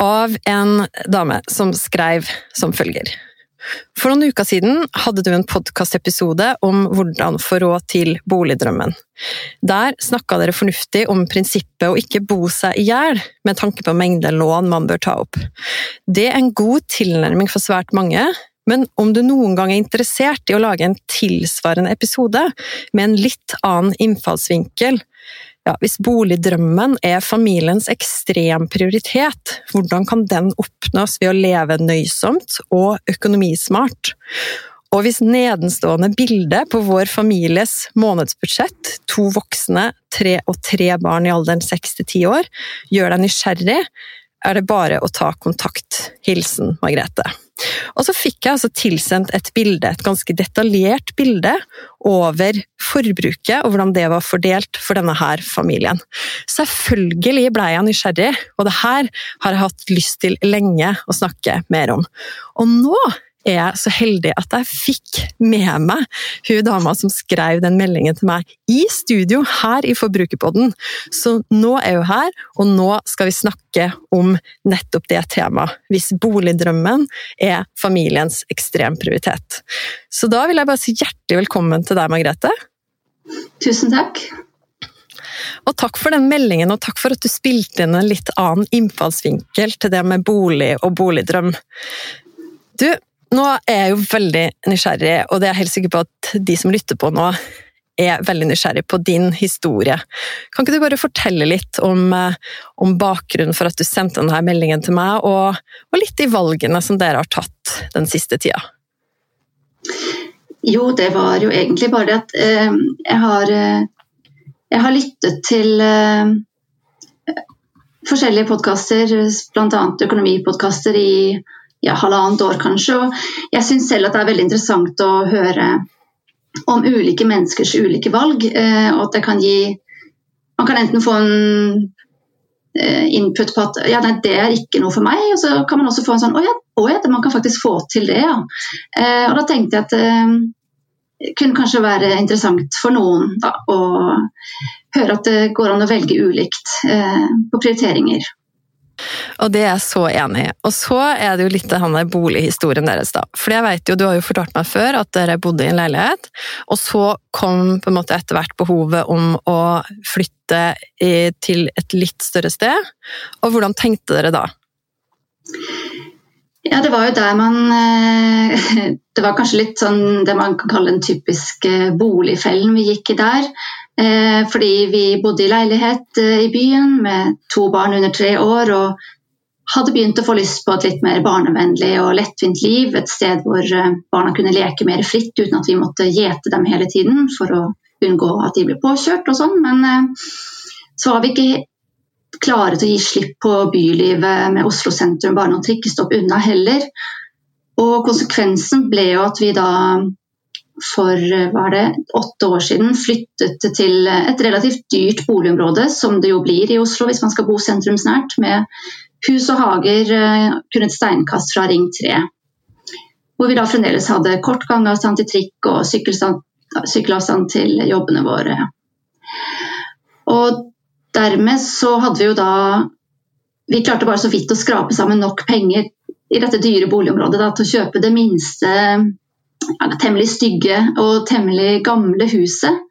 av en dame som skrev som følger. For noen uker siden hadde du en podkastepisode om hvordan få råd til boligdrømmen. Der snakka dere fornuftig om prinsippet å ikke bo seg i hjel, med tanke på mengde lån man bør ta opp. Det er en god tilnærming for svært mange, men om du noen gang er interessert i å lage en tilsvarende episode med en litt annen innfallsvinkel, ja, hvis boligdrømmen er familiens ekstrem prioritet, hvordan kan den oppnås ved å leve nøysomt og økonomismart? Og hvis nedenstående bilde på vår families månedsbudsjett, to voksne, tre og tre barn i alderen seks til ti år, gjør deg nysgjerrig, er det bare å ta kontakt. Hilsen Margrethe. Og så fikk jeg altså tilsendt et bilde, et ganske detaljert bilde over forbruket og hvordan det var fordelt for denne her familien. Selvfølgelig ble jeg nysgjerrig, og det her har jeg hatt lyst til lenge å snakke mer om. Og nå er så heldig at jeg fikk med meg hun dama som skrev den meldingen til meg, i studio her i Forbrukerpodden. Så nå er hun her, og nå skal vi snakke om nettopp det temaet. Hvis boligdrømmen er familiens ekstremprioritet. Så da vil jeg bare si hjertelig velkommen til deg, Margrethe. Tusen takk. Og takk for den meldingen, og takk for at du spilte inn en litt annen innfallsvinkel til det med bolig og boligdrøm. Du, nå er jeg jo veldig nysgjerrig, og det er jeg helt sikker på at de som lytter på nå, er veldig nysgjerrig på din historie. Kan ikke du bare fortelle litt om, eh, om bakgrunnen for at du sendte denne meldingen til meg, og, og litt de valgene som dere har tatt den siste tida? Jo, det var jo egentlig bare det at eh, jeg, har, eh, jeg har lyttet til eh, forskjellige podkaster, bl.a. økonomipodkaster i ja, halvannet år, kanskje. Og jeg syns selv at det er veldig interessant å høre om ulike menneskers ulike valg. Eh, og at det kan gi Man kan enten få en eh, input på at ja, nei, det er ikke noe for meg, og så kan man også få en sånn å ja, å ja man kan faktisk få til det, ja. Eh, og da tenkte jeg at det kunne kanskje være interessant for noen da, å høre at det går an å velge ulikt på prioriteringer. Og det er jeg så enig i. Og så er det jo litt den bolighistorien deres, da. For jeg vet jo, du har jo fortalt meg før at dere bodde i en leilighet, og så kom på en måte etter hvert behovet om å flytte til et litt større sted. Og hvordan tenkte dere da? Ja, det var jo der man eh, Det var kanskje litt sånn det man kan kalle den typiske boligfellen vi gikk i der. Eh, fordi vi bodde i leilighet eh, i byen med to barn under tre år og hadde begynt å få lyst på et litt mer barnevennlig og lettvint liv. Et sted hvor barna kunne leke mer fritt uten at vi måtte gjete dem hele tiden for å unngå at de ble påkjørt og sånn. Men så var vi ikke klare til å gi slipp på bylivet med Oslo sentrum bare noen trikkestopp unna heller. Og konsekvensen ble jo at vi da for var det, åtte år siden flyttet til et relativt dyrt boligområde, som det jo blir i Oslo hvis man skal bo sentrumsnært, med hus og hager eh, kun et steinkast fra Ring 3. Hvor vi da fremdeles hadde kort gangavstand til trikk og sykkelavstand til jobbene våre. Og dermed så hadde vi jo da Vi klarte bare så vidt å skrape sammen nok penger i dette dyre boligområdet da, til å kjøpe det minste ja, temmelig stygge og temmelig gamle huset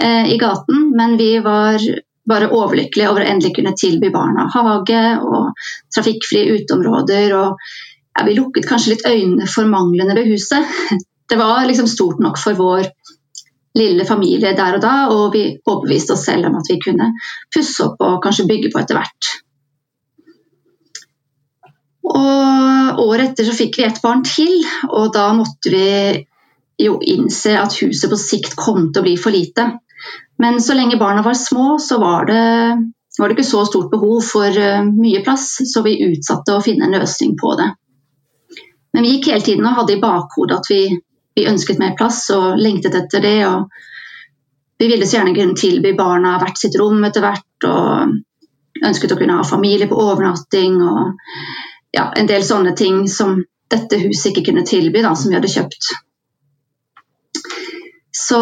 eh, i gaten. Men vi var bare overlykkelige over å endelig kunne tilby barna hage og trafikkfrie uteområder. Og ja, vi lukket kanskje litt øynene for manglene ved huset. Det var liksom stort nok for vår lille familie der og da, og vi overbeviste oss selv om at vi kunne pusse opp og kanskje bygge på etter hvert. Og Året etter så fikk vi et barn til, og da måtte vi jo innse at huset på sikt kom til å bli for lite. Men så lenge barna var små, så var det, var det ikke så stort behov for uh, mye plass, så vi utsatte å finne en løsning på det. Men vi gikk hele tiden og hadde i bakhodet at vi, vi ønsket mer plass og lengtet etter det. og Vi ville så gjerne kunne tilby barna hvert sitt rom etter hvert. og Ønsket å kunne ha familie på overnatting og ja, en del sånne ting som dette huset ikke kunne tilby, da, som vi hadde kjøpt. Så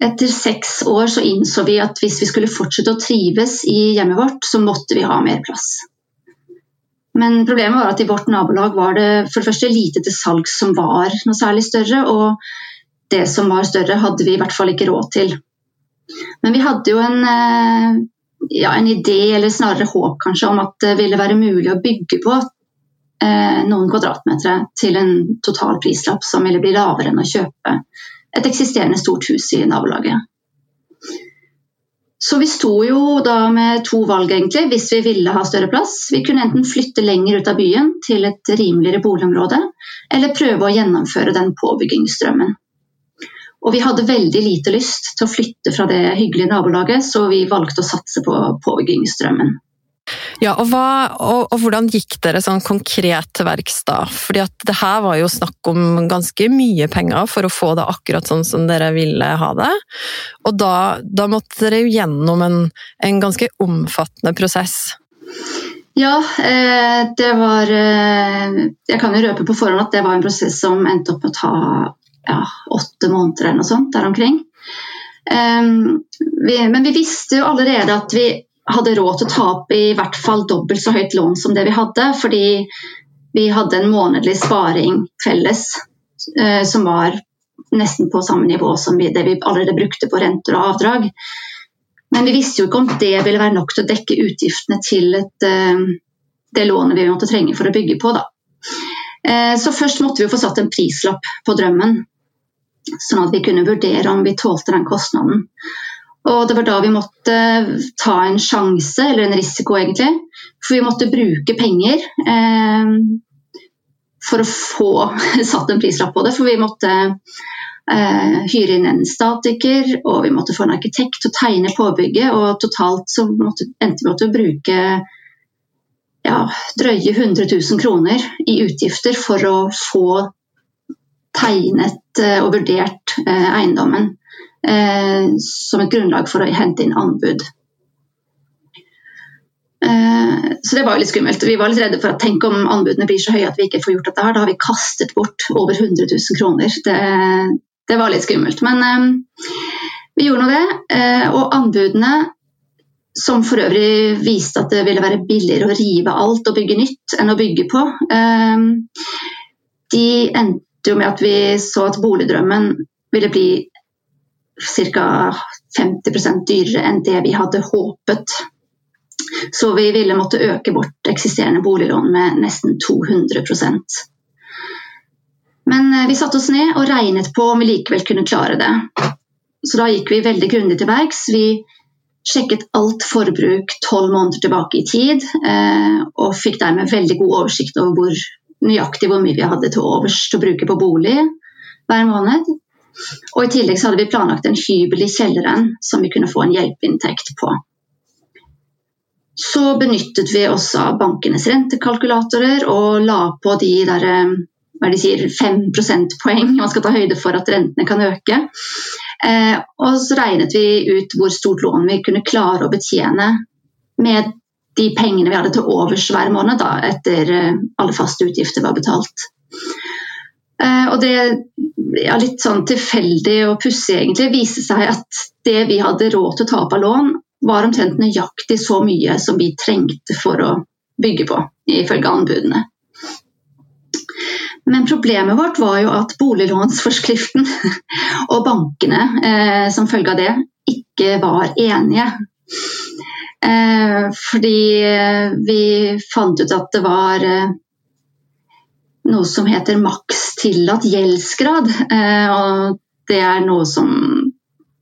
etter seks år så innså vi at hvis vi skulle fortsette å trives i hjemmet vårt, så måtte vi ha mer plass. Men problemet var at i vårt nabolag var det for det første lite til salgs som var noe særlig større, og det som var større, hadde vi i hvert fall ikke råd til. Men vi hadde jo en, eh, ja, en idé, eller snarere håp kanskje, om at det ville være mulig å bygge på eh, noen kvadratmeter til en total prislapp som ville bli lavere enn å kjøpe et eksisterende stort hus i nabolaget. Så vi sto jo da med to valg, egentlig, hvis vi ville ha større plass. Vi kunne enten flytte lenger ut av byen til et rimeligere boligområde, eller prøve å gjennomføre den påbyggingsstrømmen. Og vi hadde veldig lite lyst til å flytte fra det hyggelige nabolaget, så vi valgte å satse på påbyggingsstrømmen. Ja, og, hva, og, og, hvordan gikk dere sånn konkret til verks da? Fordi at det her var jo snakk om ganske mye penger for å få det akkurat sånn som dere ville ha det. Og da, da måtte dere jo gjennom en, en ganske omfattende prosess. Ja, eh, det var eh, Jeg kan jo røpe på forhånd at det var en prosess som endte opp med å ta ja, åtte måneder eller noe sånt der omkring. Vi, men vi visste jo allerede at vi hadde råd til å ta opp i hvert fall dobbelt så høyt lån som det vi hadde, fordi vi hadde en månedlig sparing felles eh, som var nesten på samme nivå som det vi allerede brukte på renter og avdrag. Men vi visste jo ikke om det ville være nok til å dekke utgiftene til et, eh, det lånet vi måtte trenge for å bygge på. Eh, så først måtte vi få satt en prislapp på drømmen, sånn at vi kunne vurdere om vi tålte den kostnaden. Og det var da vi måtte ta en sjanse, eller en risiko egentlig. For vi måtte bruke penger eh, for å få satt en prislapp på det. For vi måtte eh, hyre inn en statiker, og vi måtte få en arkitekt til å tegne påbygget. Og totalt så måtte, endte vi med å bruke ja, drøye 100 000 kroner i utgifter for å få tegnet eh, og vurdert eh, eiendommen eh, som et grunnlag for å hente inn anbud. Eh, så det var litt skummelt. Vi var litt redde for at tenk om anbudene blir så høye at vi ikke får gjort dette her. Da har vi kastet bort over 100 000 kroner. Det, det var litt skummelt. Men eh, vi gjorde nå det. Og anbudene, som for øvrig viste at det ville være billigere å rive alt og bygge nytt enn å bygge på, de endte jo med at vi så at boligdrømmen ville bli ca. 50% dyrere enn det vi hadde håpet. Så vi ville måtte øke vårt eksisterende boliglån med nesten 200% Men eh, vi satte oss ned og regnet på om vi likevel kunne klare det. Så da gikk vi veldig grundig til verks. Vi sjekket alt forbruk tolv måneder tilbake i tid, eh, og fikk dermed veldig god oversikt over hvor nøyaktig hvor mye vi hadde til overs til å bruke på bolig hver måned. Og I tillegg hadde vi planlagt en hybel i kjelleren som vi kunne få en hjelpeinntekt på. Så benyttet vi oss av bankenes rentekalkulatorer og la på de der, eh, hva de sier, 5 prosentpoeng man skal ta høyde for at rentene kan øke. Eh, og så regnet vi ut hvor stort lån vi kunne klare å betjene med de pengene vi hadde til overs hver måned da, etter eh, alle faste utgifter var betalt. Eh, og det ja, litt sånn tilfeldig og pussig egentlig viste seg at det vi hadde råd til å ta opp av lån, var omtrent nøyaktig så mye som vi trengte for å bygge på, ifølge anbudene. Men problemet vårt var jo at boliglånsforskriften og bankene eh, som følge av det ikke var enige. Eh, fordi vi fant ut at det var eh, noe som heter maks tillatt gjeldsgrad. Eh, og det er noe som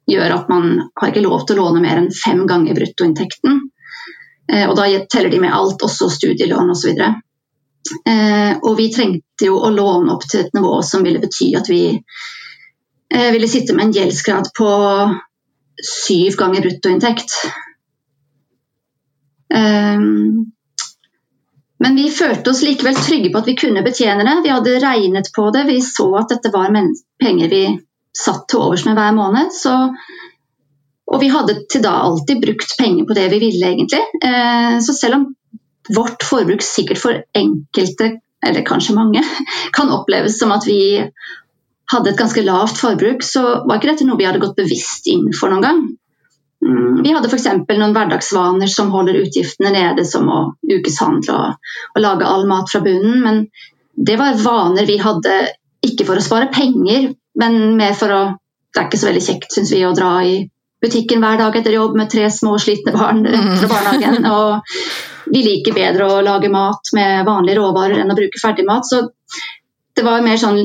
gjør at man har ikke lov til å låne mer enn fem ganger bruttoinntekten. Eh, og da teller de med alt, også studielån osv. Eh, og vi trengte jo å låne opp til et nivå som ville bety at vi ville sitte med en gjeldsgrad på syv ganger bruttoinntekt. Men vi følte oss likevel trygge på at vi kunne betjene det. Vi hadde regnet på det, vi så at dette var penger vi satt til overs med hver måned. Så, og vi hadde til da alltid brukt penger på det vi ville, egentlig. Eh, så selv om vårt forbruk sikkert for enkelte, eller kanskje mange, kan oppleves som at vi hadde et ganske lavt forbruk, så var ikke dette noe vi hadde gått bevisst inn for noen gang. Mm, vi hadde f.eks. noen hverdagsvaner som holder utgiftene nede, som å ukeshandle og, og, lage all mat fra bunnen. Men det var vaner vi hadde ikke for å spare penger, men mer for å Det er ikke så veldig kjekt, syns vi, å dra i butikken hver dag etter jobb med tre små slitne barn fra barnehagen. Og vi liker bedre å lage mat med vanlige råvarer enn å bruke ferdigmat. Så det var mer sånn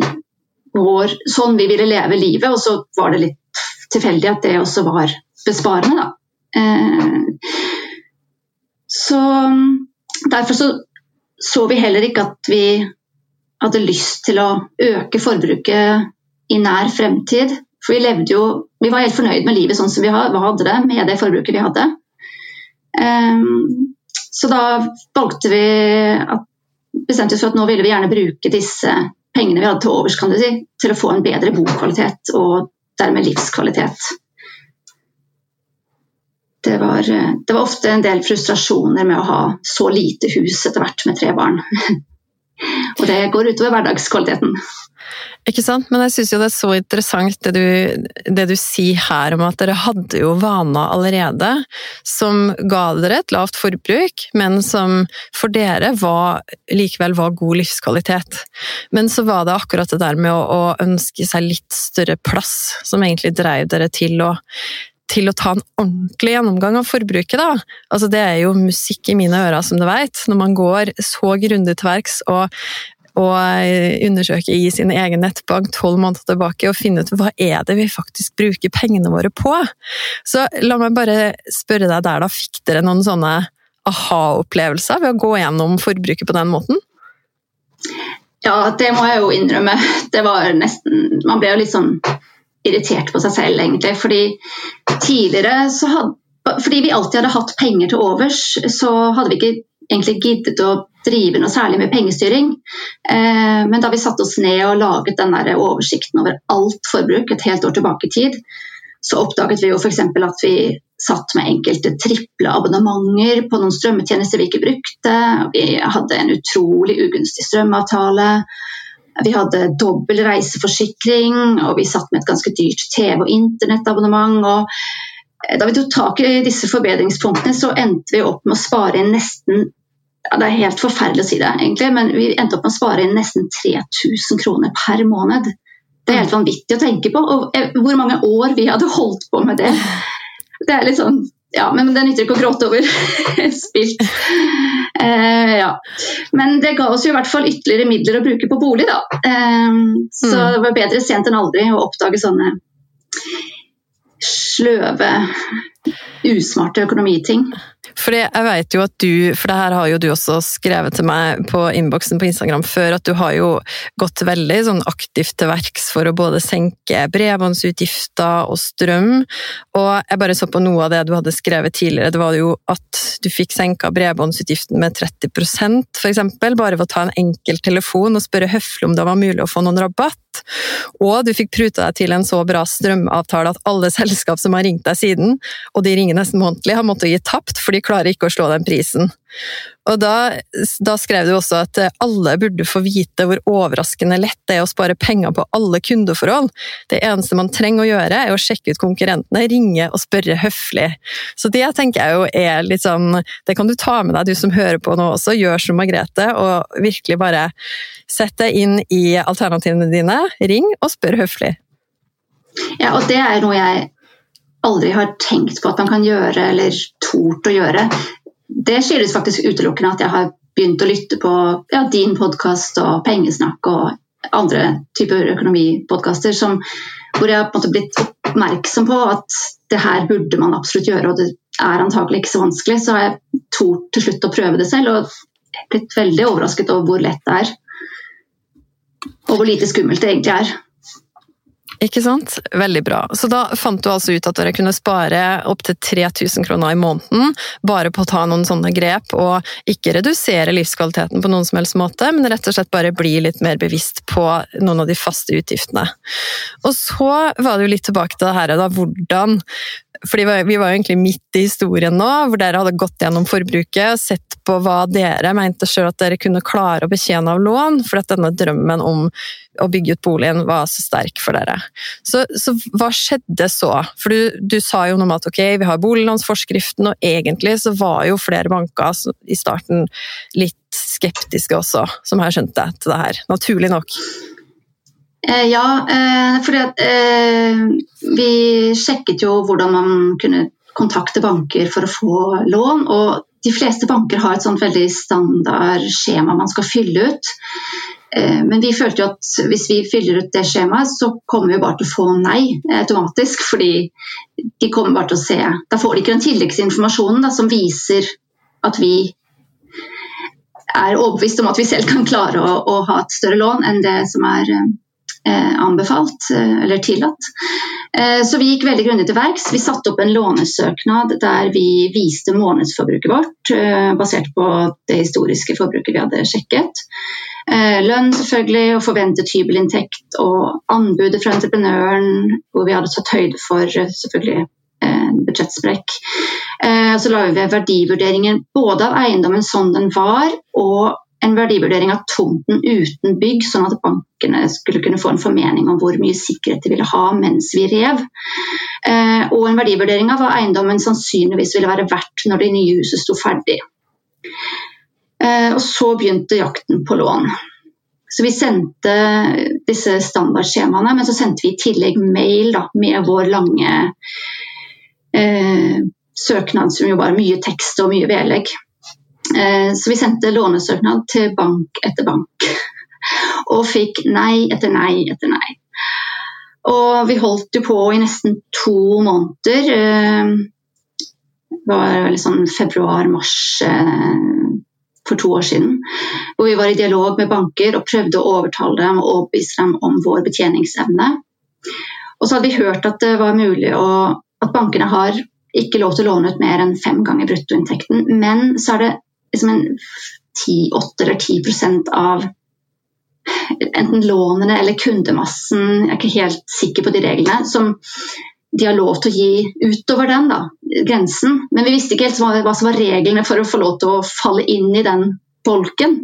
vår, sånn vi ville leve livet, og så var det litt tilfeldig at det også var besparende, da. Eh, så derfor så, så vi heller ikke at vi hadde lyst til å øke forbruket i nær fremtid. For vi levde jo Vi var helt fornøyd med livet sånn som vi hadde det, med det forbruket vi hadde. Um, så da valgte vi at, bestemte oss for at nå ville vi gjerne bruke disse pengene vi hadde til overs, kan du si, til å få en bedre bokvalitet og dermed livskvalitet det var, eh, det var, ofte en del frustrasjoner med å ha så lite hus etter hvert med tre barn. og det går utover hverdagskvaliteten. Ikke sant, men jeg syns jo det er så interessant det du, det du, sier her om at dere hadde jo vaner allerede som ga dere et lavt forbruk, men som for dere var, likevel var god livskvalitet. Men så var det akkurat det der med å, å ønske seg litt større plass som egentlig drev dere til å til å ta en ordentlig gjennomgang av forbruket, da. Altså, det er jo musikk i mine ører, som du vet. Når man går så grundig til verks og, og eh, undersøker i sin egen nettbank tolv måneder tilbake og finne ut hva er det vi faktisk bruker pengene våre på. Så la meg bare spørre deg der, da. Fikk dere noen sånne aha-opplevelser ved å gå gjennom forbruket på den måten? Ja, det må jeg jo innrømme. Det var nesten Man ble jo litt sånn irritert på seg selv, egentlig. Fordi tidligere så hadde fordi vi alltid hadde hatt penger til overs, så hadde vi ikke egentlig giddet å drive noe særlig med pengestyring. Eh, men da vi satte oss ned og laget den der oversikten over alt forbruk et helt år tilbake i tid, så oppdaget vi jo f.eks. at vi satt med enkelte triple abonnementer på noen strømmetjenester vi ikke brukte. Vi hadde en utrolig ugunstig strømavtale. Vi hadde dobbel reiseforsikring, og vi satt med et ganske dyrt TV- og internettabonnement. og eh, da vi tok tak i disse forbedringspunktene, så endte vi opp med å spare inn nesten ja, Det er helt forferdelig å si det, egentlig, men vi endte opp med å spare inn nesten 3000 kroner per måned. Det er helt vanvittig å tenke på. Og eh, hvor mange år vi hadde holdt på med det. Det er litt sånn ja, men det nytter ikke å gråte over et spilt. Eh, ja. Men det ga oss jo i hvert fall ytterligere midler å bruke på bolig, da. Eh, så mm. det var bedre sent enn aldri å oppdage sånne sløve, usmarte økonomiting. For jeg vet jo at du, for det her har jo du også skrevet til meg på innboksen på Instagram før, at du har jo gått veldig sånn aktivt til verks for å både senke bredbåndsutgifter og strøm. Og jeg bare så på noe av det du hadde skrevet tidligere, det var jo at du fikk senka bredbåndsutgiften med 30 for eksempel, bare ved å ta en enkel telefon og spørre høflig om det var mulig å få noen rabatt. Og du fikk pruta deg til en så bra strømavtale at alle selskap som har ringt deg siden, og de ringer nesten månedlig, har måttet gi tapt, de klarer ikke å slå den prisen. Og da, da, skrev du også at alle burde få vite hvor overraskende lett det er å spare penger på alle kundeforhold. Det eneste man trenger å gjøre, er å sjekke ut konkurrentene, ringe og spørre høflig. Så det tenker jeg jo er litt sånn Det kan du ta med deg, du som hører på nå også. Gjør som Margrethe, og virkelig bare sett deg inn i alternativene dine. Ring og spør høflig. Ja, og det er noe jeg aldri har tenkt på at man kan gjøre eller tort å gjøre det skyldes faktisk utelukkende at jeg har begynt å lytte på ja, din podkast og Pengesnakk og andre typer økonomipodkaster hvor jeg har på en måte blitt oppmerksom på at det her burde man absolutt gjøre, og det er antakelig ikke så vanskelig. Så har jeg tort til slutt å prøve det selv og blitt veldig overrasket over hvor lett det er. Og hvor lite skummelt det egentlig er. Ikke sant? Veldig bra. Så da fant du altså ut at dere kunne spare opptil 3000 kroner i måneden bare på å ta noen sånne grep, og ikke redusere livskvaliteten på noen som helst måte, men rett og slett bare bli litt mer bevisst på noen av de faste utgiftene. Og så var det jo litt tilbake til det her, da, hvordan fordi Vi var jo egentlig midt i historien nå, hvor dere hadde gått gjennom forbruket, sett på hva dere mente sjøl at dere kunne klare å betjene av lån, for at denne drømmen om å bygge ut boligen var så sterk for dere. Så, så hva skjedde så? For du, du, sa jo noe om at ok, vi har boliglånsforskriften, og egentlig så var jo flere banker i starten litt skeptiske også, som jeg skjønte til det her. Naturlig nok. Eh, ja, eh, fordi at eh, vi sjekket jo hvordan man kunne kontakte banker for å få lån. Og de fleste banker har et sånt veldig standard skjema man skal fylle ut. Men vi følte jo at hvis vi fyller ut det skjemaet, så kommer vi bare til å få nei automatisk. Fordi de kommer bare til å se Da får de ikke den tilleggsinformasjonen da, som viser at vi er overbevist om at vi selv kan klare å, å ha et større lån enn det som er Eh, anbefalt eh, eller tillatt. Eh, så vi gikk veldig grundig til verks. Vi satte opp en lånesøknad der vi viste månedsforbruket vårt, basert på det historiske forbruket vi hadde sjekket. Lønn selvfølgelig, og forventet hybelinntekt og anbudet fra entreprenøren, hvor vi hadde tatt høyde for selvfølgelig budsjettsprekk. Så la vi verdivurderingen både av eiendommen som den var, og en verdivurdering av tomten uten bygg, sånn at bankene skulle kunne få en formening om hvor mye sikkerhet de ville ha mens vi rev. Eh, og en verdivurdering av hva eiendommen sannsynligvis ville være verdt når det nye huset sto ferdig. Eh, og så begynte jakten på lån. Så vi sendte disse standardskjemaene, men så sendte vi i tillegg mail da, med vår lange eh, søknad, som jo var mye tekst og mye vedlegg. Eh, så vi sendte lånesøknad til bank etter bank. Og fikk nei etter nei etter nei. Og vi holdt jo på i nesten to måneder. Eh, det var sånn februar-mars eh, for to år siden. Hvor vi var i dialog med banker og prøvde å overtale dem og overbevise dem om vår betjeningsevne. Og så hadde vi hørt at det var mulig å, at bankene har ikke lov til å låne ut mer enn fem ganger bruttoinntekten. Men så er det liksom en 10, 8 eller 10% av enten lånene eller kundemassen, jeg er ikke helt sikker på de reglene, som de har lov til å gi utover den da, grensen. Men vi visste ikke helt hva som var reglene for å få lov til å falle inn i den bolken.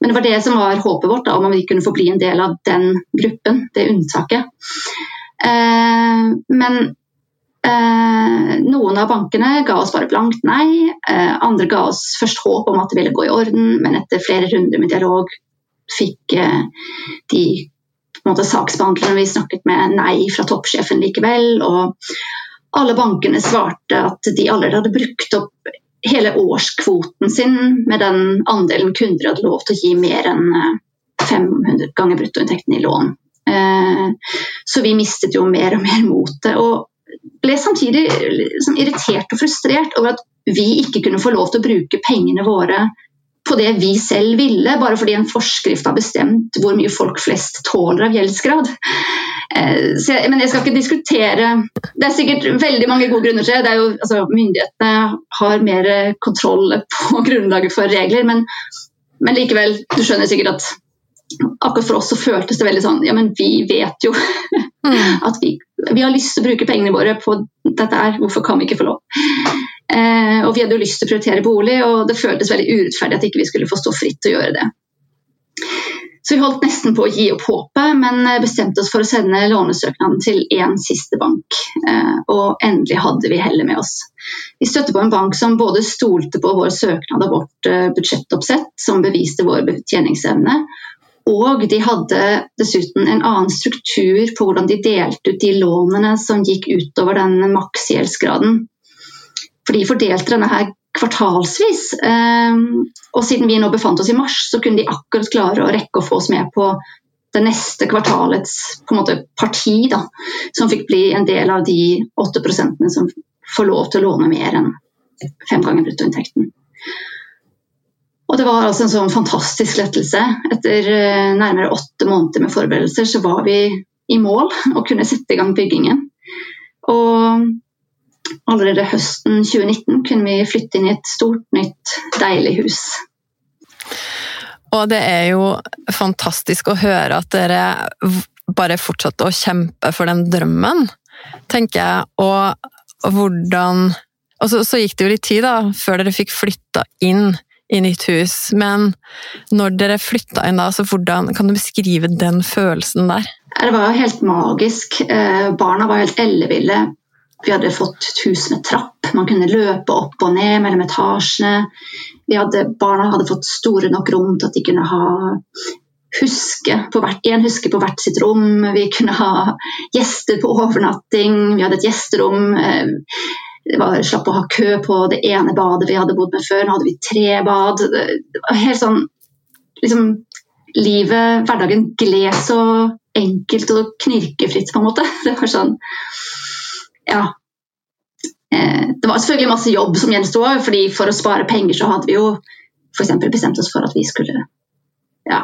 Men det var det som var håpet vårt, da, om vi kunne få bli en del av den gruppen, det unntaket. Eh, men Eh, noen av bankene ga oss bare blankt nei. Eh, andre ga oss først håp om at det ville gå i orden, men etter flere runder med dialog fikk eh, de måte, saksbehandlerne vi snakket med, nei fra toppsjefen likevel. Og alle bankene svarte at de allerede hadde brukt opp hele årskvoten sin med den andelen kunder hadde lov til å gi mer enn 500 ganger bruttoinntekten i lån. Så vi mistet jo mer og mer motet. Og ble samtidig liksom, irritert og frustrert over at vi ikke kunne få lov til å bruke pengene våre på det vi selv ville, bare fordi en forskrift har bestemt hvor mye folk flest tåler av gjeldsgrad. Eh, jeg, men jeg skal ikke diskutere Det er sikkert veldig mange gode grunner til det. Jo, altså, myndighetene har mer kontroll på grunnlaget for regler, men, men likevel, du skjønner sikkert at akkurat for oss så føltes det veldig sånn Ja, men vi vet jo mm. at vi, vi, har lyst til å bruke pengene våre på dette her, hvorfor kan vi ikke få lov? Eh, og vi hadde jo lyst til å prioritere bolig, og det føltes veldig urettferdig at ikke vi skulle få stå fritt til å gjøre det. Så vi holdt nesten på å gi opp håpet, men bestemte oss for å sende lånesøknaden til én siste bank. Eh, og endelig hadde vi hellet med oss. Vi støtte på en bank som både stolte på vår søknad og vårt eh, budsjettoppsett, som beviste vår betjeningsevne, og de hadde dessuten en annen struktur på hvordan de delte ut de lånene som gikk utover den maksgjeldsgraden. For de fordelte denne her kvartalsvis. Ehm, og siden vi nå befant oss i mars, så kunne de akkurat klare å rekke å få oss med på det neste kvartalets måte, parti, da, som fikk bli en del av de 8% som får lov til å låne mer enn fem ganger bruttoinntekten. Og det var altså en sånn fantastisk lettelse. Etter eh, nærmere åtte måneder med forberedelser så var vi i mål og kunne sette i gang byggingen. Og allerede høsten 2019 kunne vi flytte inn i et stort, nytt, deilig hus. Og det er jo fantastisk å høre at dere bare fortsatte å kjempe for den drømmen, tenker jeg. Og hvordan Og så, så gikk det jo litt tid da, før dere fikk flytta inn i nytt hus. Men når dere flytta inn da, så hvordan kan du beskrive den følelsen der? Det var helt magisk. Eh, barna var helt elleville. Vi hadde fått et hus med trapp. Man kunne løpe opp og ned mellom etasjene. Hadde, barna hadde fått store nok rom til at de kunne ha huske på hvert, en huske på hvert sitt rom. Vi kunne ha gjester på overnatting. Vi hadde et gjesterom. Det var, slapp å ha kø på det ene badet vi hadde bodd med før. Nå hadde vi tre bad. Det var helt sånn liksom, Livet, hverdagen, gled så enkelt og knirkefritt, på en måte. Det var sånn ja. Eh, det var selvfølgelig masse jobb som gjensto, fordi for å spare penger så hadde vi jo f.eks. bestemt oss for at vi skulle ja,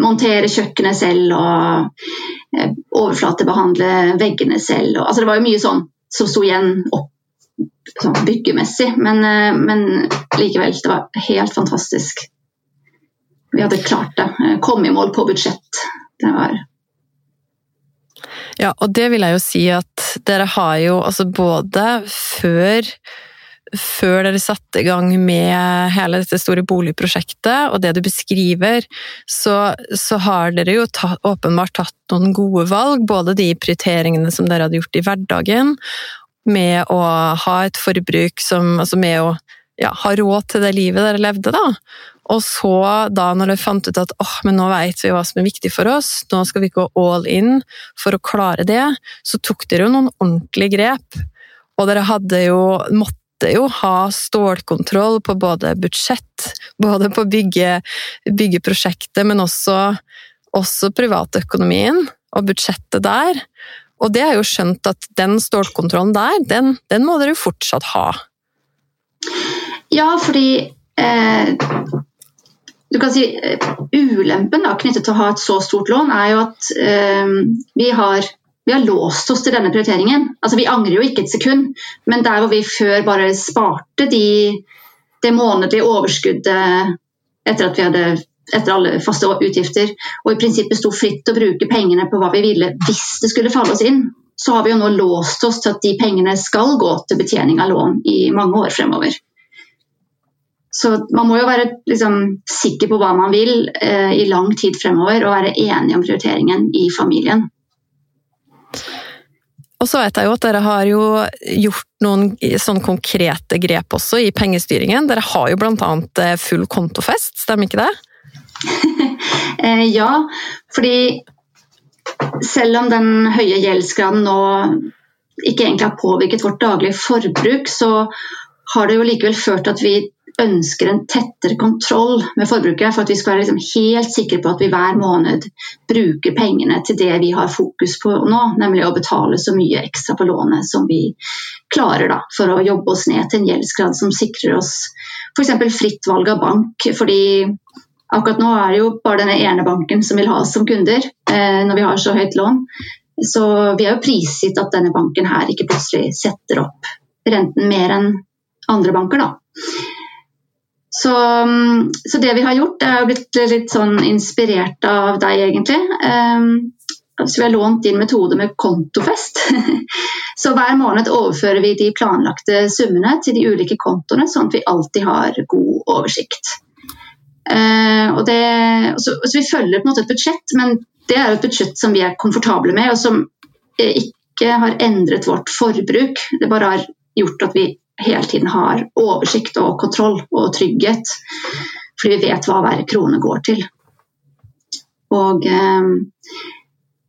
montere kjøkkenet selv og eh, overflatebehandle veggene selv. Altså det var jo mye sånn som sto igjen opp sånn byggemessig, men, eh, men, likevel, det var helt fantastisk. Vi hadde klart det. Kom i mål på budsjett. Det var ja, og det vil jeg jo si at dere har jo altså både før før dere satte i gang med hele dette store boligprosjektet, og det du beskriver, så, så har dere jo tatt, åpenbart tatt noen gode valg. Både de prioriteringene som dere hadde gjort i hverdagen, med å ha et forbruk som Altså med å ja, ha råd til det livet dere levde, da. Og så, da når dere fant ut at åh, men nå vet vi hva som er viktig for oss, nå skal vi gå all in for å klare det, så tok dere jo noen ordentlige grep. Og dere hadde jo, måtte jo ha stålkontroll på både budsjett, både på bygge, byggeprosjektet, men også, også privatøkonomien og budsjettet der. Og det har jo skjønt at den stålkontrollen der, den, den må dere jo fortsatt ha. Ja, fordi eh, du kan si uh, Ulempen da, knyttet til å ha et så stort lån, er jo at eh, vi, har, vi, har, låst oss til denne prioriteringen. Altså, vi angrer jo ikke et sekund, men der hvor vi før bare sparte de, det månedlige overskuddet etter at vi hadde etter alle faste utgifter, og i prinsippet sto fritt til å bruke pengene på hva vi ville hvis det skulle falle oss inn, så har vi jo nå låst oss til at de pengene skal gå til betjening av lån i mange år fremover. Så man må jo være liksom, sikker på hva man vil eh, i lang tid fremover, og være enig om prioriteringen i familien. Og så vet jeg jo at dere har jo gjort noen sånn konkrete grep også i pengestyringen. Dere har jo bl.a. Eh, full kontofest, stemmer ikke det? Eh, ja, fordi selv om den høye gjeldsgraden nå ikke egentlig har påvirket vårt daglige forbruk, så har det jo likevel ført til at vi ønsker en tettere kontroll med forbruket, for at vi skal være liksom helt sikre på at vi hver måned bruker pengene til det vi har fokus på nå, nemlig å betale så mye ekstra på lånet som vi klarer da, for å jobbe oss ned til en gjeldsgrad som sikrer oss f.eks. fritt valg av bank. fordi akkurat nå er det jo bare denne ene banken som vil ha oss som kunder eh, når vi har så høyt lån. Så vi er jo prisgitt at denne banken her ikke plutselig setter opp renten mer enn andre banker. da. Så, så, det vi har gjort, er blitt litt sånn inspirert av deg, egentlig. Um, så vi har lånt din metode med kontofest. så hver måned overfører vi de planlagte summene til de ulike kontoene, sånn at vi alltid har god oversikt. Uh, det, så, så, vi følger på en måte et budsjett, men det er et budsjett som vi er komfortable med, og som ikke har endret vårt forbruk. Det bare har gjort at vi hele tiden har oversikt og kontroll og trygghet. Fordi vi vet hva hver krone går til. Og eh,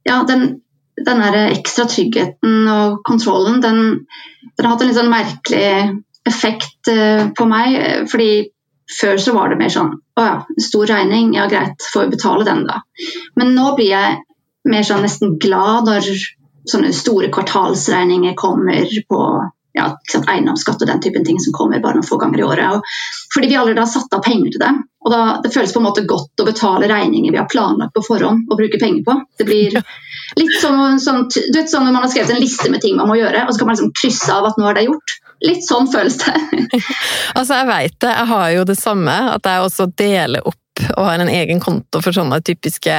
ja, den, den ekstra tryggheten og kontrollen, den, den, har hatt en litt sånn merkelig effekt eh, på meg. Fordi før så var det mer sånn å ja, stor regning, ja greit, får vi betale den da. Men nå blir jeg mer sånn nesten glad når sånne store kvartalsregninger kommer på ja, eiendomsskatt og den typen ting som kommer bare noen få ganger i året. Og fordi vi allerede har satt av penger til det. Og da, Det føles på en måte godt å betale regninger vi har planlagt på forhånd å bruke penger på. Det blir litt sånn, sånn, du vet, sånn når man har skrevet en liste med ting man må gjøre, og så kan man liksom krysse av at nå er det gjort. Litt sånn føles det. altså, jeg veit det. Jeg har jo det samme. At jeg også deler opp og har en egen konto for sånne typiske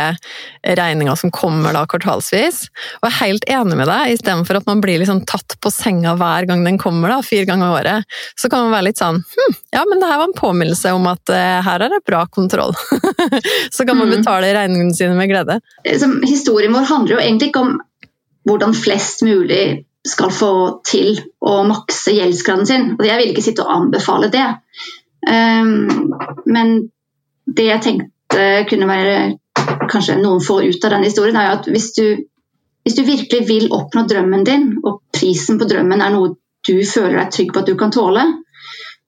regninger som kommer da kvartalsvis. Og jeg er helt enig med deg, istedenfor at man blir liksom tatt på senga hver gang den kommer, da, fire ganger i året, så kan man være litt sånn hm, ja, men det her var en påminnelse om at uh, her er det bra kontroll. så kan man mm. betale regningene sine med glede. Historien vår handler jo egentlig ikke om hvordan flest mulig skal få til å makse gjeldsgraden sin. Og Jeg vil ikke sitte og anbefale det. Um, men det jeg tenkte kunne være kanskje noen får ut av den historien, er at hvis du, hvis du virkelig vil oppnå drømmen din, og prisen på drømmen er noe du føler deg trygg på at du kan tåle,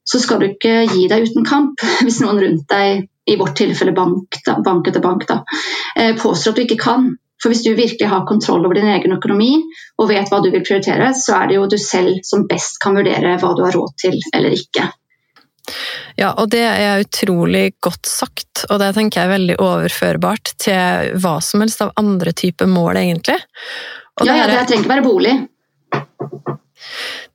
så skal du ikke gi deg uten kamp hvis noen rundt deg, i vårt tilfelle bank, da, bank etter bank, da, eh, påstår at du ikke kan. For hvis du virkelig har kontroll over din egen økonomi og vet hva du vil prioritere, så er det jo du selv som best kan vurdere hva du har råd til eller ikke. Ja, og det er utrolig godt sagt, og det tenker jeg er veldig overførbart til hva som helst av andre typer mål, egentlig. Og ja, ja, det trenger ikke være bolig.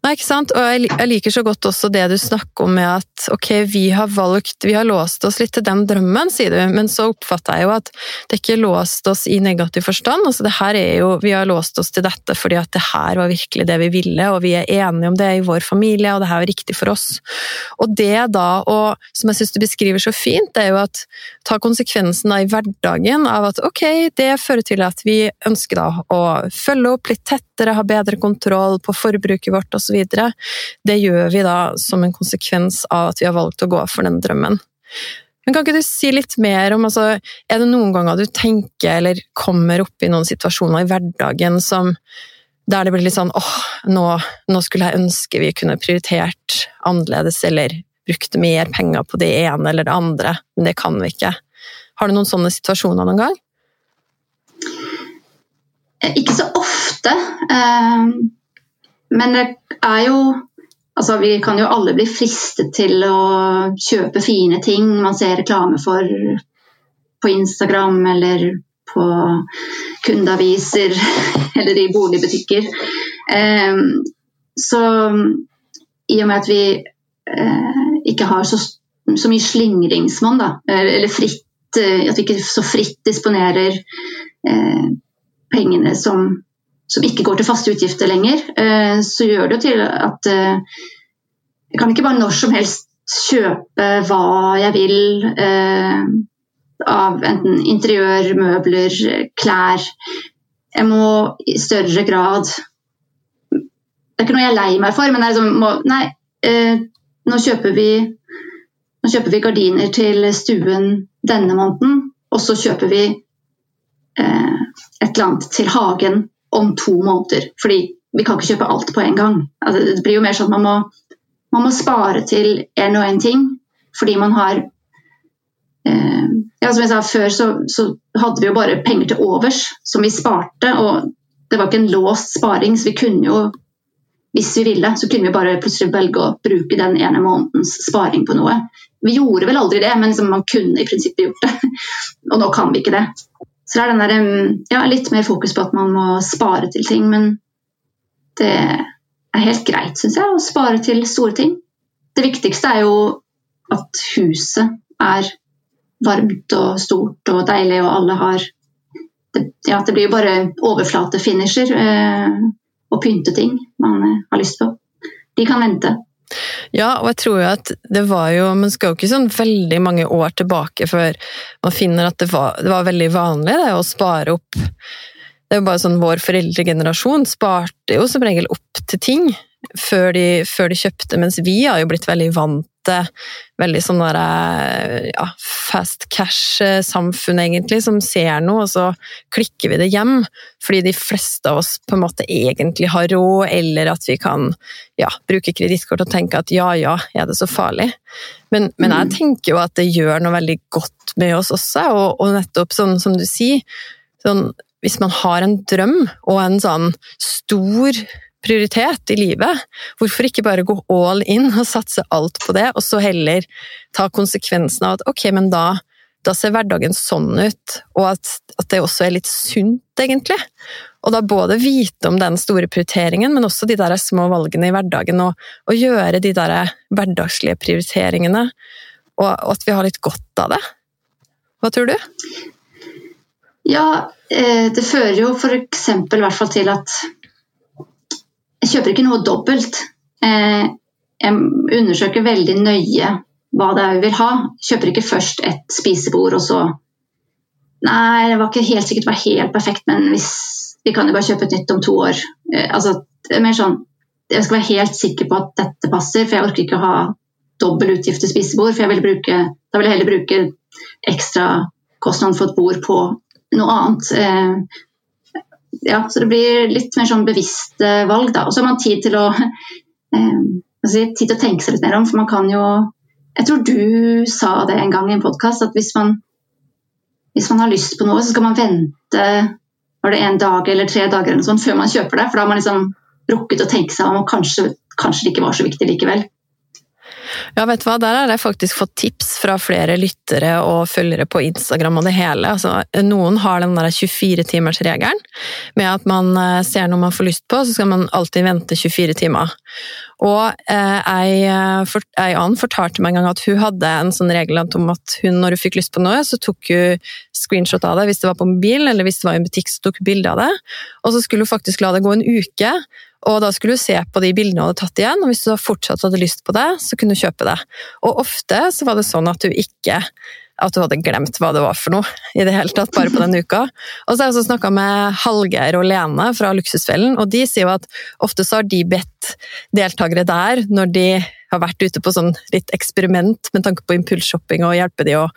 Nei, ikke sant? Og jeg liker så godt også det du snakker om med at ok, vi har valgt, vi har låst oss litt til den drømmen, sier du, men så oppfatter jeg jo at det ikke låst oss i negativ forstand. altså det her er jo, Vi har låst oss til dette fordi at det her var virkelig det vi ville, og vi er enige om det i vår familie, og det her var riktig for oss. Og det da, og som jeg syns du beskriver så fint, det er jo at ta konsekvensen i hverdagen av at ok, det fører til at vi ønsker da å følge opp litt tettere, ha bedre kontroll på forbruket vårt osv det gjør vi da som en konsekvens av at vi har valgt å gå for den drømmen. Men Kan ikke du si litt mer om altså, Er det noen ganger du tenker eller kommer opp i noen situasjoner i hverdagen som, der det blir litt sånn åh, nå, nå skulle jeg ønske vi kunne prioritert annerledes, eller brukt mer penger på det ene eller det andre, men det kan vi ikke. Har du noen sånne situasjoner noen gang? Ikke så ofte. Um men det er jo Altså, vi kan jo alle bli fristet til å kjøpe fine ting man ser reklame for på Instagram eller på kundeaviser eller i boligbutikker. Ehm, så i og med at vi eh, ikke har så, så mye slingringsmonn, eller fritt eh, At vi ikke så fritt disponerer eh, pengene som som ikke går til faste utgifter lenger, eh, så gjør det jo til at eh, jeg kan ikke bare når som helst kjøpe hva jeg vil eh, av enten interiør, møbler, klær. Jeg må i større grad Det er ikke noe jeg er lei meg for, men det er liksom må, Nei, nå kjøper vi nå kjøper vi gardiner til stuen denne måneden, og så kjøper vi eh, et eller annet til hagen om to måneder. Fordi vi kan ikke kjøpe alt på en gang. Altså, det blir jo mer sånn at man må, man må spare til en og en ting fordi man har eh, ja, Som jeg sa før, så, så, hadde vi jo bare penger til overs som vi sparte. Og det var ikke en låst sparing, så vi kunne jo hvis vi ville, så kunne vi bare plutselig velge å bruke den ene månedens sparing på noe. Vi gjorde vel aldri det, men man kunne i prinsippet gjort det. Og nå kan vi ikke det. Så det er der, ja, litt mer fokus på at man må spare til ting. Men det er helt greit, syns jeg, å spare til store ting. Det viktigste er jo at huset er varmt og stort og deilig, og alle har det, Ja, det blir jo bare overflatefinisher eh, og pynteting man eh, har lyst på. De kan vente. Ja, og jeg tror jo at det var jo Man skal jo ikke sånn veldig mange år tilbake før man finner at det var, det var veldig vanlig det, å spare opp. Det er jo bare sånn Vår foreldregenerasjon sparte jo som regel opp til ting før de, før de kjøpte, mens vi har jo blitt veldig vant veldig sånn der, eh, ja, fast cash-samfunn, egentlig, som ser noe, og så klikker vi det hjem. Fordi de fleste av oss på en måte egentlig har råd, eller at vi kan ja, bruke kredittkort og tenke at ja, ja, er det så farlig? Men, men, jeg mm. tenker jo at det gjør noe veldig godt med oss også, og, og nettopp sånn som du sier, sånn, hvis man har en drøm og en sånn stor prioritet i livet. Hvorfor ikke bare gå all in og satse alt på det, og så heller ta konsekvensen av at ok, men da, da ser hverdagen sånn ut, og at, at, det også er litt sunt, egentlig. Og da både vite om den store prioriteringen, men også de der små valgene i hverdagen, og, og gjøre de der hverdagslige prioriteringene, og, og at vi har litt godt av det. Hva tror du? Ja, eh, det fører jo f.eks. hvert fall til at jeg kjøper ikke noe dobbelt. Eh, jeg undersøker veldig nøye hva det er vi vil ha. Kjøper ikke først et spisebord og så Nei, det var ikke helt sikkert det var helt perfekt, men hvis, vi kan jo bare kjøpe et nytt om to år. Eh, altså, mer sånn, jeg skal være helt sikker på at dette passer, for jeg orker ikke å ha dobbel utgift til spisebord. for vil bruke, Da vil jeg heller bruke ekstra kostnad for et bord på noe annet. Eh, ja, så det blir litt mer sånn bevisste valg, da. Og så har man tid til å eh, tid til å tenke seg litt mer om, for man kan jo Jeg tror du sa det en gang i en podkast, at hvis man, hvis man har lyst på noe, så skal man vente var det en dag eller tre dager eller sånt, før man kjøper det. For da har man liksom rukket å tenke seg om, og kanskje, kanskje det ikke var så viktig likevel. Ja, vet du hva, der har jeg faktisk fått tips fra flere lyttere og følgere på Instagram og det hele. Altså, noen har den der 24-timersregelen med at man eh, ser noe man får lyst på, så skal man alltid vente 24 timer. Og eh, ei, for, ei annen fortalte meg en gang at hun hadde en sånn regel om at hun, når hun fikk lyst på noe, så tok hun screenshot av det hvis det var på mobil, eller hvis det var i en butikk, så tok hun bilde av det. Og så skulle hun faktisk la det gå en uke, og da skulle du se på de bildene du hadde tatt igjen, og hvis du fortsatt hadde lyst på det, så kunne du kjøpe det. Og ofte så var det sånn at du ikke at du hadde glemt hva det var for noe i det hele tatt, bare på den uka. Og så har jeg også snakka med Hallgeir og Lene fra Luksusfellen, og de sier jo at ofte så har de bedt deltakere der, når de har vært ute på sånn litt eksperiment med tanke på impulsshopping og hjelpe de å,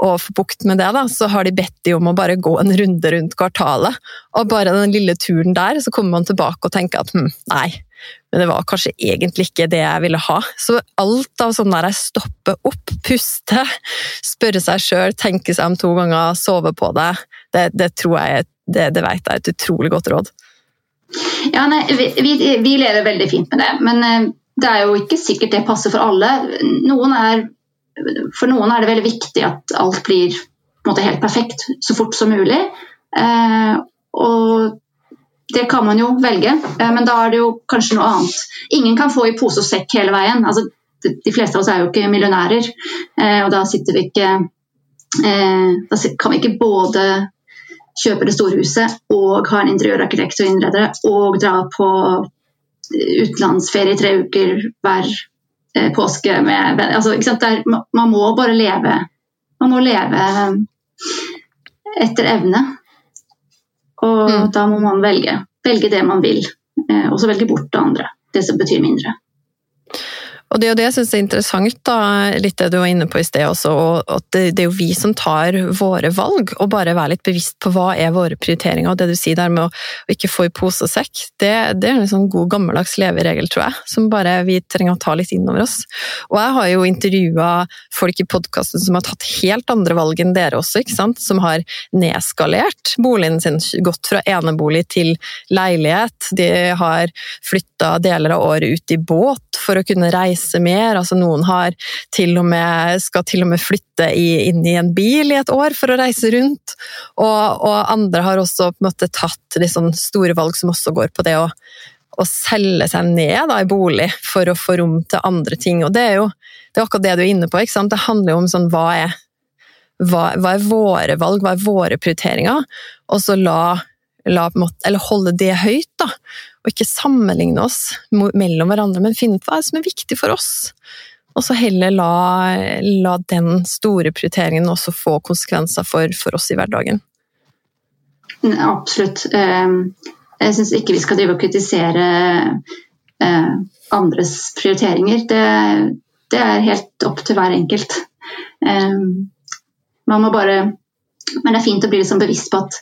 å få bukt med det, da, så har de bedt de om å bare gå en runde rundt kvartalet. Og bare den lille turen der, så kommer man tilbake og tenker at hm, nei, men det var kanskje egentlig ikke det jeg ville ha. Så alt av sånn der jeg stopper opp, puste, spørre seg sjøl, tenke seg om to ganger, sove på det, det, det tror jeg det, det vet jeg er et utrolig godt råd. Ja, nei, vi, vi, vi lever veldig fint med det, men eh, det er jo ikke sikkert det passer for alle. Noen er for noen er det veldig viktig at alt blir måte, helt perfekt så fort som mulig. Eh, og det kan man jo velge, eh, men da er det jo kanskje noe annet. Ingen kan få i pose og sekk hele veien. Altså, de, de, fleste av oss er jo ikke millionærer, eh, og da sitter vi ikke eh, Da kan vi ikke både kjøpe det store huset og ha en interiørarkitekt og innredere og dra på utenlandsferie i tre uker hver Eh, påske med altså, Der, Man må bare leve. Man må leve eh, etter evne. Og mm. da må man velge. Velge det man vil, eh, og så velge bort det andre. Det som betyr mindre. Og det, er jo det jeg syns er interessant, da, litt det du var inne på i sted også, at det, det, er jo vi som tar våre valg, og bare være litt bevisst på hva er våre prioriteringer. Og det du sier der med å, å ikke få i pose og sekk, det, det, er en sånn god gammeldags leveregel, tror jeg, som bare vi trenger å ta litt inn over oss. Og jeg har jo intervjua folk i podkasten som har tatt helt andre valg enn dere også, ikke sant? som har nedskalert boligen sin, gått fra enebolig til leilighet. De har flytta deler av året ut i båt for å kunne reise reise mer. Altså noen til med, skal til og med flytte i, inn i en bil i et år for å reise rundt. Og, og andre har også på en måte tatt liksom store valg som også går på det å, å selge seg ned da, i bolig for å få rom til andre ting. Og det er jo det er akkurat det du er inne på. ikke sant? Det handler jo om sånn, hva er, hva, hva er våre valg, hva er våre prioriteringer? Og så la, la eller holde det høyt, da og ikke sammenligne oss mellom hverandre, men finne ut hva som er viktig for oss. Og så heller la, la den store prioriteringen også få konsekvenser for, for oss i hverdagen. Absolutt. Ehm, jeg syns ikke vi skal drive og kritisere eh, andres prioriteringer. Det, det er helt opp til hver enkelt. Ehm, man må bare Men det er fint å bli liksom bevisst på at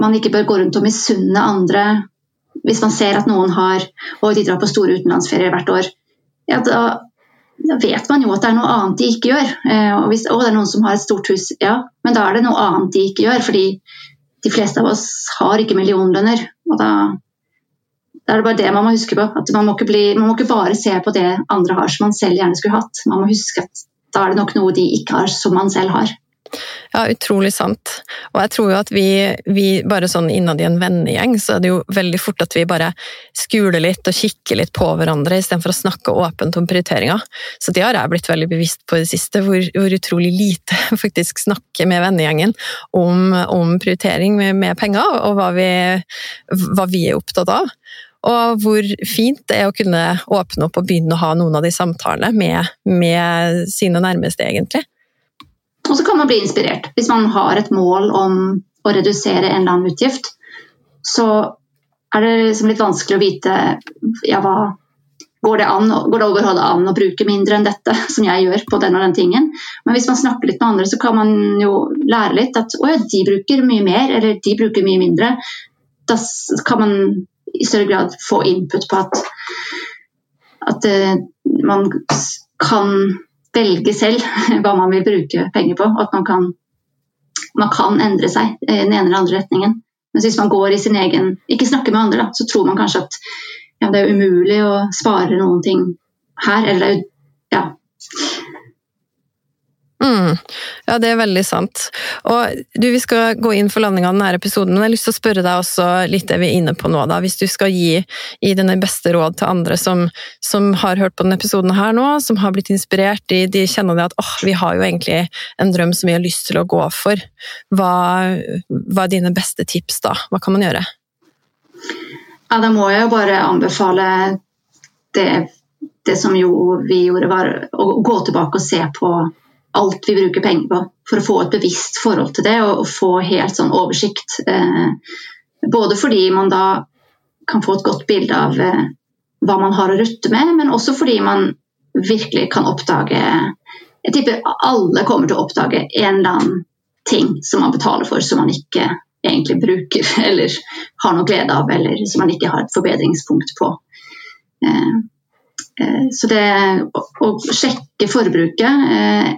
man ikke bør gå rundt og misunne andre hvis man ser at noen har og de drar på store utenlandsferier hvert år, ja, da, da, vet man jo at det er noe annet de ikke gjør. Eh, og hvis å, det er noen som har et stort hus, ja, men da er det noe annet de ikke gjør. Fordi de fleste av oss har ikke millionlønner. Og da, Da er det bare det man må huske på. at Man må bli, man må ikke bare se på det andre har som man selv gjerne skulle hatt. Man må huske at da er det nok noe de ikke har som man selv har. Ja, utrolig sant. Og jeg tror jo at vi, vi bare sånn innad i en vennegjeng, så er det jo veldig fort at vi bare skuler litt og kikker litt på hverandre istedenfor å snakke åpent om prioriteringer. Så det har jeg blitt veldig bevisst på i det siste, hvor, hvor utrolig lite faktisk snakker med vennegjengen om, om prioritering med, med, penger, og hva vi, hva vi er opptatt av. Og hvor fint det er å kunne åpne opp og begynne å ha noen av de samtalene med, med sine nærmeste, egentlig. Og så kan man bli inspirert. Hvis man har et mål om å redusere en eller annen utgift, så er det liksom litt vanskelig å vite ja, hva, går det, an, det overhodet an å bruke mindre enn dette, som jeg gjør på den og den tingen. Men hvis man snakker litt med andre, så kan man jo lære litt at å ja, de bruker mye mer, eller de bruker mye mindre. Da kan man i større grad få input på at, at uh, man kan velge selv hva man vil bruke penger på. At man kan, man kan endre seg i den ene eller andre retningen. Men hvis man går i sin egen Ikke snakker med andre, da, så tror man kanskje at ja, det er umulig å spare noen ting her. Eller ja, Mm. Ja, det er veldig sant. Og du, Vi skal gå inn for landing av denne episoden, men jeg har lyst til å spørre deg også litt det vi er inne på nå. da. Hvis du skal gi, gi dine beste råd til andre som, som, har hørt på denne episoden her nå, som har blitt inspirert, de, de kjenner det at åh, vi har jo egentlig en drøm som vi har lyst til å gå for. Hva, hva er dine beste tips da? Hva kan man gjøre? Ja, Da må jeg jo bare anbefale det, det som jo vi gjorde, var å gå tilbake og se på alt vi bruker penger på, for å få et bevisst forhold til det og, få helt sånn oversikt. Eh, både fordi man da kan få et godt bilde av eh, hva man har å rutte med, men også fordi man virkelig kan oppdage Jeg tipper alle kommer til å oppdage en eller annen ting som man betaler for som man ikke egentlig bruker eller har noe glede av, eller som man ikke har et forbedringspunkt på. Eh, eh så det å, sjekke forbruket eh,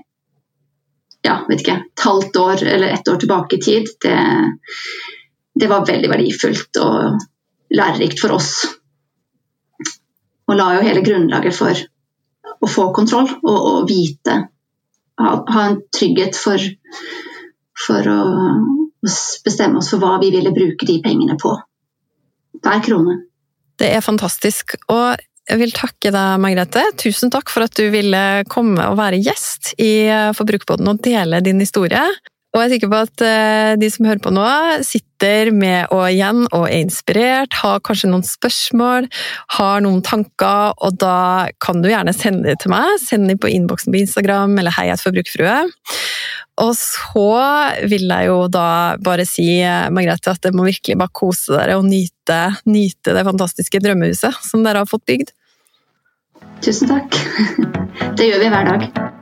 ja, vet ikke, et halvt år eller ett år tilbake i tid, det, det var veldig verdifullt og lærerikt for oss. Og la jo hele grunnlaget for å få kontroll og, og vite ha, ha, en trygghet for, for å bestemme oss for hva vi ville bruke de pengene på. Hver krone. Det er fantastisk. Og jeg vil takke deg, Margrethe. Tusen takk for at du ville komme og være gjest i Forbrukerpodden og dele din historie. Og jeg er sikker på at eh, de som hører på nå, sitter med og igjen og er inspirert, har kanskje noen spørsmål, har noen tanker, og da kan du gjerne sende det til meg. Send det på innboksen på Instagram eller Hei, forbrukerfrue. Og så vil jeg jo da bare si, Margrethe, at dere må virkelig bare kose dere og nyte, nyte det fantastiske drømmehuset som dere har fått bygd. Tusen takk. Det gjør vi hver dag.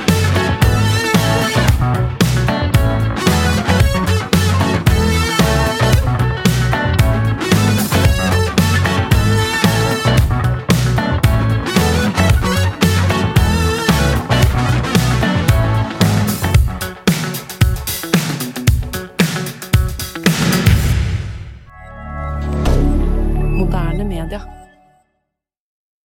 hebdomadaire.